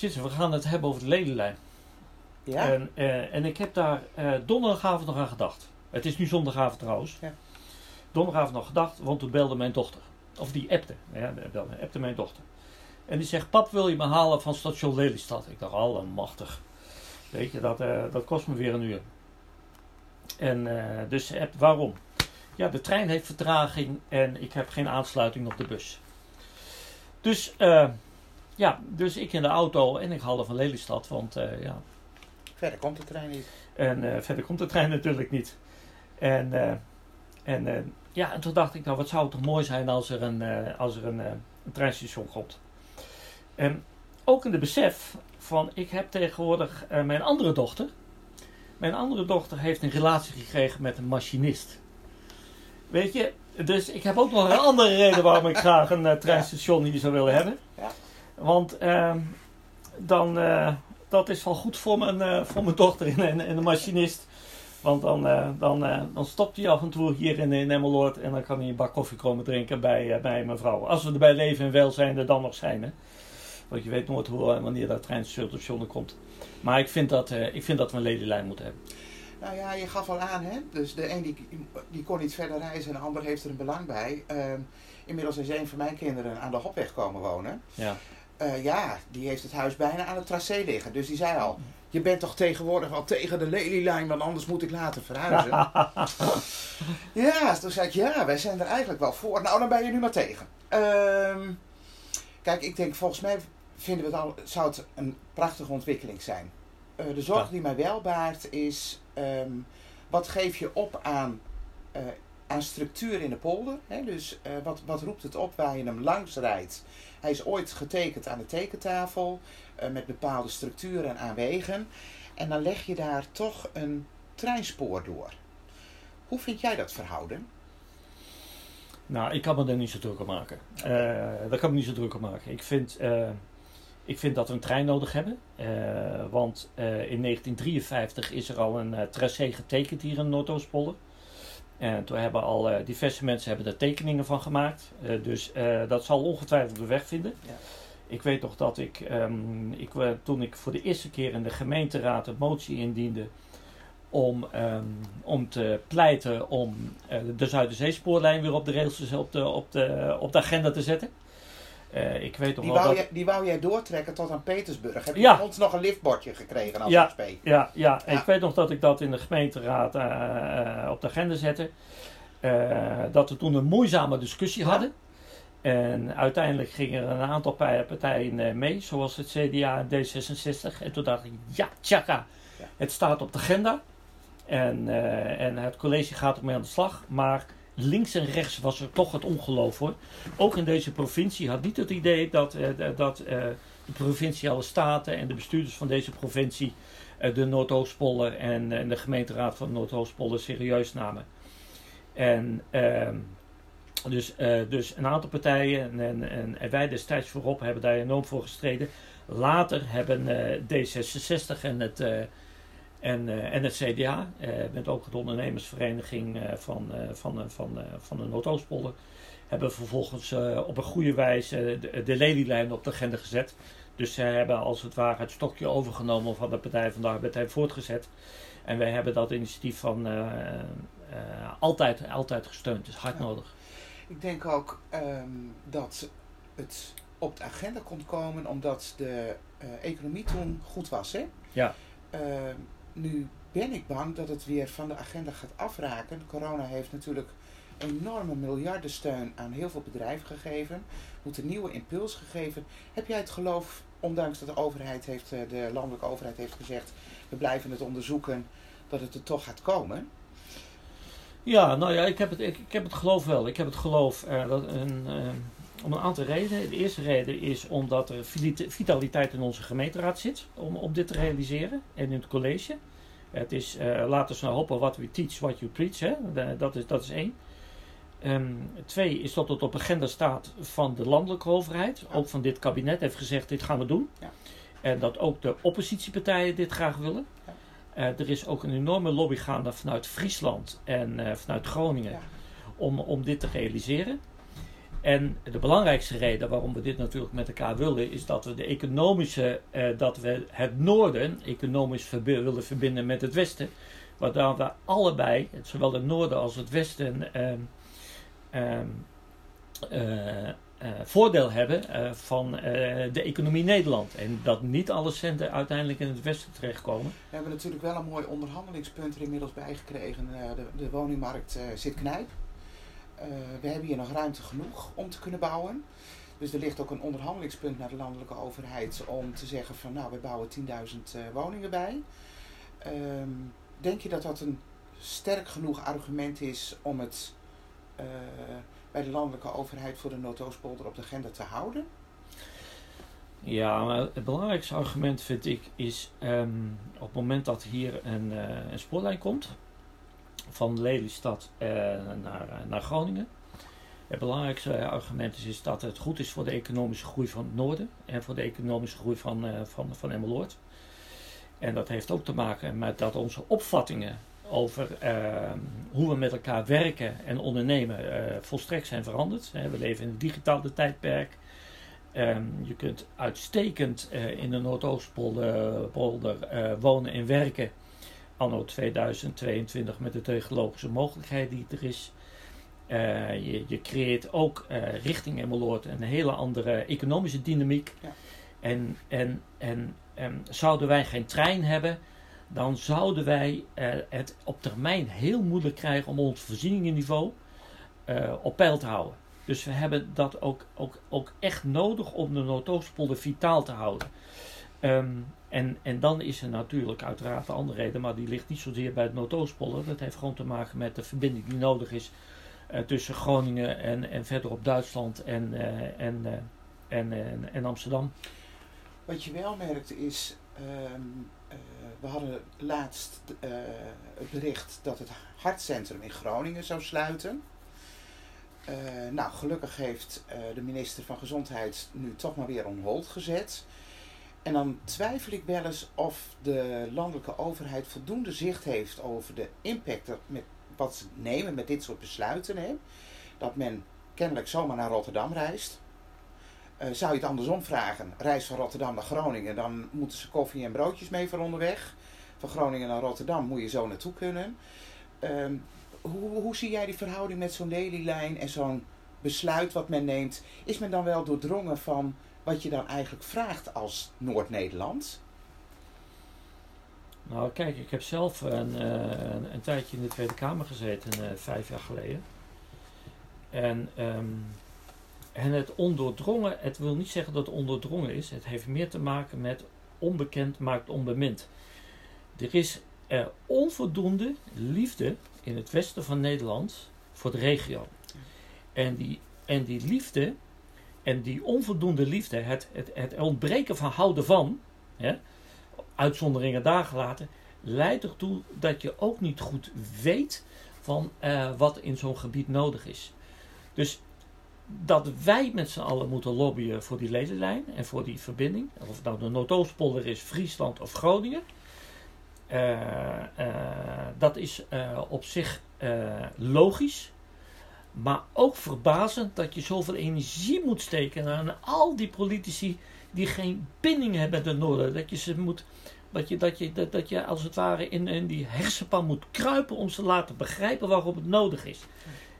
We gaan het hebben over de Lelylijn. Ja? En, eh, en ik heb daar eh, donderdagavond nog aan gedacht. Het is nu zondagavond trouwens. Ja. Donderdagavond nog gedacht, want toen belde mijn dochter. Of die appte. Ja, belde, appte mijn dochter. En die zegt, pap wil je me halen van station Lelystad? Ik dacht, allemachtig. Weet je, dat, eh, dat kost me weer een uur. En dus ze appt, waarom? Ja, de trein heeft vertraging en ik heb geen aansluiting op de bus. Dus, eh, ja, dus ik in de auto en ik haalde van Lelystad, want eh, ja, Verder komt de trein niet. en eh, verder komt de trein natuurlijk niet. En, eh, en, ja, en toen dacht ik, nou wat zou het toch mooi zijn als er een, als er een, een treinstation komt. En ook in de besef van, ik heb tegenwoordig mijn andere dochter. Mijn andere dochter heeft een relatie gekregen met een machinist. Weet je, dus ik heb ook nog een andere reden waarom ik graag een treinstation hier zou willen hebben. Ja. Want ehm, dan, eh, dat is wel goed voor mijn, eh, voor mijn dochter en, en, de machinist. Want dan, eh, dan, dan stopt hij af en toe hier in, in Emmeloord en dan kan hij een bak koffie komen drinken bij, bij mijn vrouw. Als we er bij leven en welzijn er dan nog zijn. Hè. Want je weet nooit hoe en wanneer dat treinstation komt. Maar ik vind, dat, ik vind dat we een ledenlijn moeten hebben. Nou ja, je gaf al aan, hè? Dus de een die, die kon niet verder reizen en de ander heeft er een belang bij. Ehm, inmiddels is een van mijn kinderen aan de Hopweg komen wonen. Ja. Eh, ja, die heeft het huis bijna aan het tracé liggen. Dus die zei al, je bent toch tegenwoordig wel tegen de lelielijn, want anders moet ik laten verhuizen. ja, toen zei ik, ja, wij zijn er eigenlijk wel voor. Nou, dan ben je nu maar tegen. Ehm, kijk, ik denk, volgens mij vinden we het al, zou het een prachtige ontwikkeling zijn. Eh, de zorg die mij wel baart is, ehm, wat geef je op aan, eh, aan structuur in de polder? Hè? Dus eh, wat, wat roept het op waar je hem langs rijdt? Hij is ooit getekend aan de tekentafel eh, met bepaalde structuren en aanwegen. En dan leg je daar toch een treinspoor door. Hoe vind jij dat verhouden? Nou, ik kan me er niet zo druk om maken. Eh, daar kan ik me niet zo druk om maken. Ik vind, ik vind dat we een trein nodig hebben. Want in 1953 is er al een tracé getekend hier in Noordoostpolder. En toen hebben al eh, diverse mensen hebben er tekeningen van gemaakt. Eh, dus eh, dat zal ongetwijfeld de weg vinden. Ja. Ik weet nog dat ik, ehm, ik, toen ik voor de eerste keer in de gemeenteraad een motie indiende om, ehm, om te pleiten om eh, de Zuiderzeespoorlijn weer op de rails, te- op de, op de, op de agenda te zetten. Eh, ik weet nog Die wel wou, dat... jij, die wou jij doortrekken tot aan Petersburg. Heb je Ja. ons nog een liftbordje gekregen als Ja. XP? Ja, ja, Ja. ik weet nog dat ik dat in de gemeenteraad eh, eh, op de agenda zette. Dat we toen een moeizame discussie Ja. hadden. En uiteindelijk gingen er een aantal pa- partijen mee, zoals het CDA en D66. En toen dacht ik, ja, tjaka, Ja. het staat op de agenda. En, en het college gaat ermee aan de slag. Maar links en rechts was er toch het ongeloof hoor. Ook in deze provincie had niet het idee dat, eh, dat eh, de provinciale staten en de bestuurders van deze provincie eh, de Noordoostpolder en, de gemeenteraad van Noordoostpolder serieus namen. En ehm, dus, dus een aantal partijen en, en, en, wij destijds voorop hebben daar enorm voor gestreden. Later hebben eh, D66 en het, en, eh, en het CDA, eh, met ook de ondernemersvereniging eh, van, van, van, van de Noordoostpolder, hebben vervolgens op een goede wijze de, de lelielijn op de agenda gezet. Dus zij hebben als het ware het stokje overgenomen van de Partij van de Arbeid en voortgezet. En wij hebben dat initiatief van altijd, altijd gesteund. Het is hard Ja. nodig. Ik denk ook ehm, dat het op de agenda kon komen omdat de economie toen goed was. Hè? Ja. Nu ben ik bang dat het weer van de agenda gaat afraken. Corona heeft natuurlijk enorme miljardensteun aan heel veel bedrijven gegeven. Moet een nieuwe impuls gegeven. Heb jij het geloof, ondanks dat de overheid heeft, eh, de landelijke overheid heeft gezegd, we blijven het onderzoeken, dat het er toch gaat komen? Ja, nou ja, ik heb het, ik, heb het geloof wel. Ik heb het geloof eh, dat een, eh, om een aantal redenen. De eerste reden is omdat er vitaliteit in onze gemeenteraad zit om, om dit te realiseren en in het college. Het is, eh laten we nou hopen, what we teach, what you preach. Hè? Dat, is, dat is één. Ehm, twee is dat het op agenda staat van de landelijke overheid. Ja. Ook van dit kabinet heeft gezegd, dit gaan we doen. Ja. En dat ook de oppositiepartijen dit graag willen. Ja. Eh, er is ook een enorme lobby gaande vanuit Friesland en eh, vanuit Groningen om, om dit te realiseren. En de belangrijkste reden waarom we dit natuurlijk met elkaar willen, is dat we de economische, eh, dat we het noorden economisch willen verbinden met het westen. Waardoor we allebei, zowel het noorden als het westen, ehm, ehm, eh, eh, voordeel hebben eh, van de economie Nederland. En dat niet alle centen uiteindelijk in het westen terechtkomen. We hebben natuurlijk wel een mooi onderhandelingspunt er inmiddels bij gekregen. De, de woningmarkt zit knijp. Eh, we hebben hier nog ruimte genoeg om te kunnen bouwen. Dus er ligt ook een onderhandelingspunt naar de landelijke overheid om te zeggen van nou, we bouwen 10.000 eh, woningen bij. Ehm, denk je dat dat een sterk genoeg argument is om het eh, bij de landelijke overheid voor de Noordoostpolder op de agenda te houden? Ja, het belangrijkste argument vind ik is ehm, op het moment dat hier een, een spoorlijn komt van Lelystad eh, naar, eh, naar Groningen. Het belangrijkste argument is, dat het goed is voor de economische groei van het noorden en voor de economische groei van, eh van, van Emmeloord. En dat heeft ook te maken met dat onze opvattingen over ehm, hoe we met elkaar werken en ondernemen eh, volstrekt zijn veranderd. We leven in een digitale tijdperk. Ehm, je kunt uitstekend eh, in de Noordoostpolder polder, eh, wonen en werken. Anno 2022 met de technologische mogelijkheid die er is. Eh, je, je creëert ook eh, richting Emmeloord een hele andere economische dynamiek. Ja. En, en, en, en zouden wij geen trein hebben, dan zouden wij eh, het op termijn heel moeilijk krijgen om ons voorzieningenniveau op peil te houden. Dus we hebben dat ook, ook, ook echt nodig om de Noordoostpolder vitaal te houden. Ehm, en, en dan is er natuurlijk uiteraard de andere reden, maar die ligt niet zozeer bij het Noordoostpolder. Dat heeft gewoon te maken met de verbinding die nodig is eh, tussen Groningen en, en verderop Duitsland en, eh, eh, en, en, en Amsterdam. Wat je wel merkt is, ehm, eh, we hadden laatst het bericht dat het hartcentrum in Groningen zou sluiten. Nou, gelukkig heeft de minister van Gezondheid nu toch maar weer on hold gezet. En dan twijfel ik wel eens of de landelijke overheid voldoende zicht heeft over de impact dat met wat ze nemen met dit soort besluiten. Hè? Dat men kennelijk zomaar naar Rotterdam reist. Eh, zou je het andersom vragen? Reis van Rotterdam naar Groningen, dan moeten ze koffie en broodjes mee voor onderweg. Van Groningen naar Rotterdam moet je zo naartoe kunnen. Ehm, hoe, hoe zie jij die verhouding met zo'n lelielijn en zo'n besluit wat men neemt? Is men dan wel doordrongen van wat je dan eigenlijk vraagt als Noord-Nederland? Nou, kijk, ik heb zelf een, eh, een, een tijdje in de Tweede Kamer gezeten, eh, vijf jaar geleden. En, ehm, en het ondoordrongen, het wil niet zeggen dat het ondoordrongen is. Het heeft meer te maken met onbekend maakt onbemind. Er is eh, onvoldoende liefde in het westen van Nederland voor de regio. En die, en die liefde, en die onvoldoende liefde, het, het, het ontbreken van houden van, uitzonderingen daar gelaten, leidt ertoe dat je ook niet goed weet van eh, wat in zo'n gebied nodig is. Dus dat wij met z'n allen moeten lobbyen voor die ledenlijn en voor die verbinding, of het nou de Noordoostpolder is, Friesland of Groningen, eh, eh, dat is op zich logisch. Maar ook verbazend dat je zoveel energie moet steken aan al die politici die geen binding hebben met de Noorden. Dat je ze moet. Dat je, dat je, dat, dat je als het ware in, in die hersenpan moet kruipen om ze te laten begrijpen waarom het nodig is.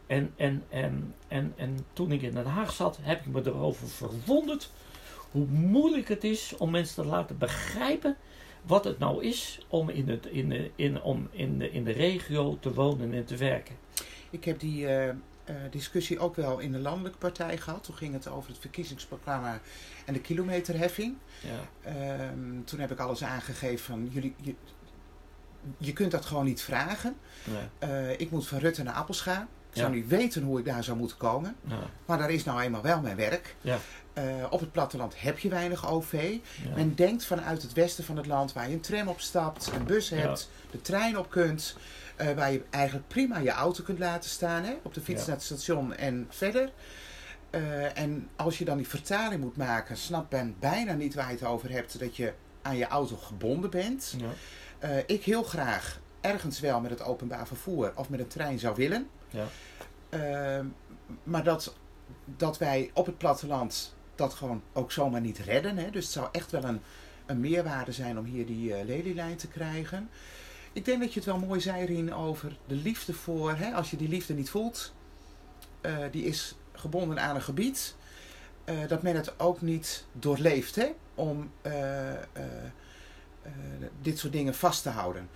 En, en, en, en, en toen ik in Den Haag zat, heb ik me erover verwonderd hoe moeilijk het is om mensen te laten begrijpen wat het nou is om in, het, in, de, in, om in, de, in de regio te wonen en te werken. Ik heb die eh, discussie ook wel in de landelijke partij gehad. Toen ging het over het verkiezingsprogramma en de kilometerheffing. Ja. Ehm, toen heb ik alles aangegeven van jullie. Je, je kunt dat gewoon niet vragen. Nee. Eh, ik moet van Rutte naar Appelscha. Ik zou Ja. niet weten hoe ik daar zou moeten komen. Ja. Maar daar is nou eenmaal wel mijn werk. Ja. Eh, op het platteland heb je weinig OV. Men denkt vanuit het westen van het land waar je een tram op stapt, een bus hebt, de trein op kunt. Eh, waar je eigenlijk prima je auto kunt laten staan. Hè, op de fiets Ja. naar het station en verder. Eh, en als je dan die vertaling moet maken, snapt men bijna niet waar je het over hebt. Dat je aan je auto gebonden bent. Ja. Eh, ik heel graag ergens wel met het openbaar vervoer of met een trein zou willen. Ja. Maar dat dat wij op het platteland dat gewoon ook zomaar niet redden. Hè. Dus het zou echt wel een, een meerwaarde zijn om hier die uh, lelielijn te krijgen. Ik denk dat je het wel mooi zei, Rien, over de liefde voor... Hè, als je die liefde niet voelt, uh, die is gebonden aan een gebied... Uh, dat men het ook niet doorleeft hè, om dit soort dingen vast te houden.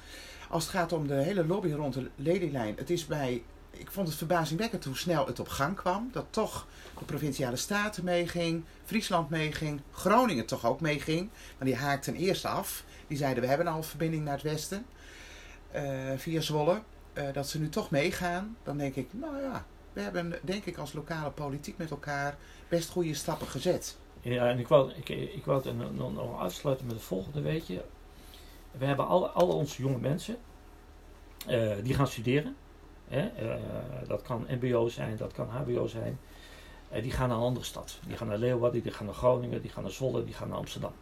Als het gaat om de hele lobby rond de lelielijn, het is bij ik vond het verbazingwekkend hoe snel het op gang kwam. Dat toch de provinciale staten meeging, Friesland meeging, Groningen toch ook meeging. Maar die haakten eerst af. Die zeiden we hebben al verbinding naar het westen via Zwolle. Uh, dat ze nu toch meegaan. Dan denk ik, nou ja, we hebben denk ik als lokale politiek met elkaar best goede stappen gezet. Ja, en ik wou, ik, ik wou het nog, nog afsluiten met het volgende, weet je. We hebben alle, alle onze jonge mensen, uh, die gaan studeren. Hè? Dat kan MBO zijn, dat kan HBO zijn. Uh, die gaan naar een andere stad. Die gaan naar Leeuwarden, die gaan naar Groningen, die gaan naar Zwolle, die gaan naar Amsterdam.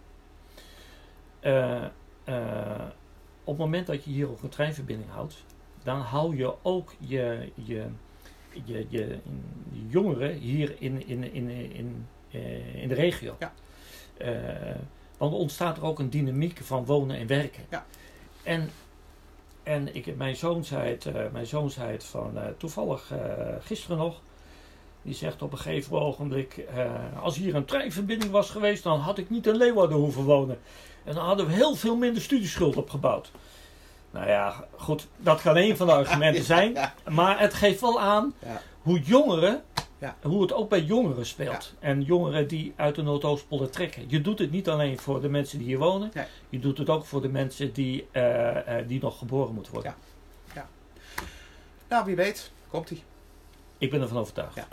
Uh, op het moment dat je hier ook een treinverbinding houdt, dan hou je ook je, je, je, je, je jongeren hier in, in, in, in, in de regio. Ja. want er ontstaat er ook een dynamiek van wonen en werken. Ja. En en ik, mijn, zoon zei het, uh, mijn zoon zei het van uh, toevallig uh, gisteren nog. Die zegt op een gegeven ogenblik: Als hier een treinverbinding was geweest, dan had ik niet in Leeuwarden hoeven wonen. En dan hadden we heel veel minder studieschuld opgebouwd. Nou ja, goed, dat kan een van de argumenten zijn. Maar het geeft wel aan hoe jongeren. Hoe het ook bij jongeren speelt. En jongeren die uit de Noordoostpolder trekken. Je doet het niet alleen voor de mensen die hier wonen. Je doet het ook voor de mensen die, uh, uh, die nog geboren moeten worden. Ja. ja. Nou, wie weet. Komt-ie. Ik ben ervan overtuigd.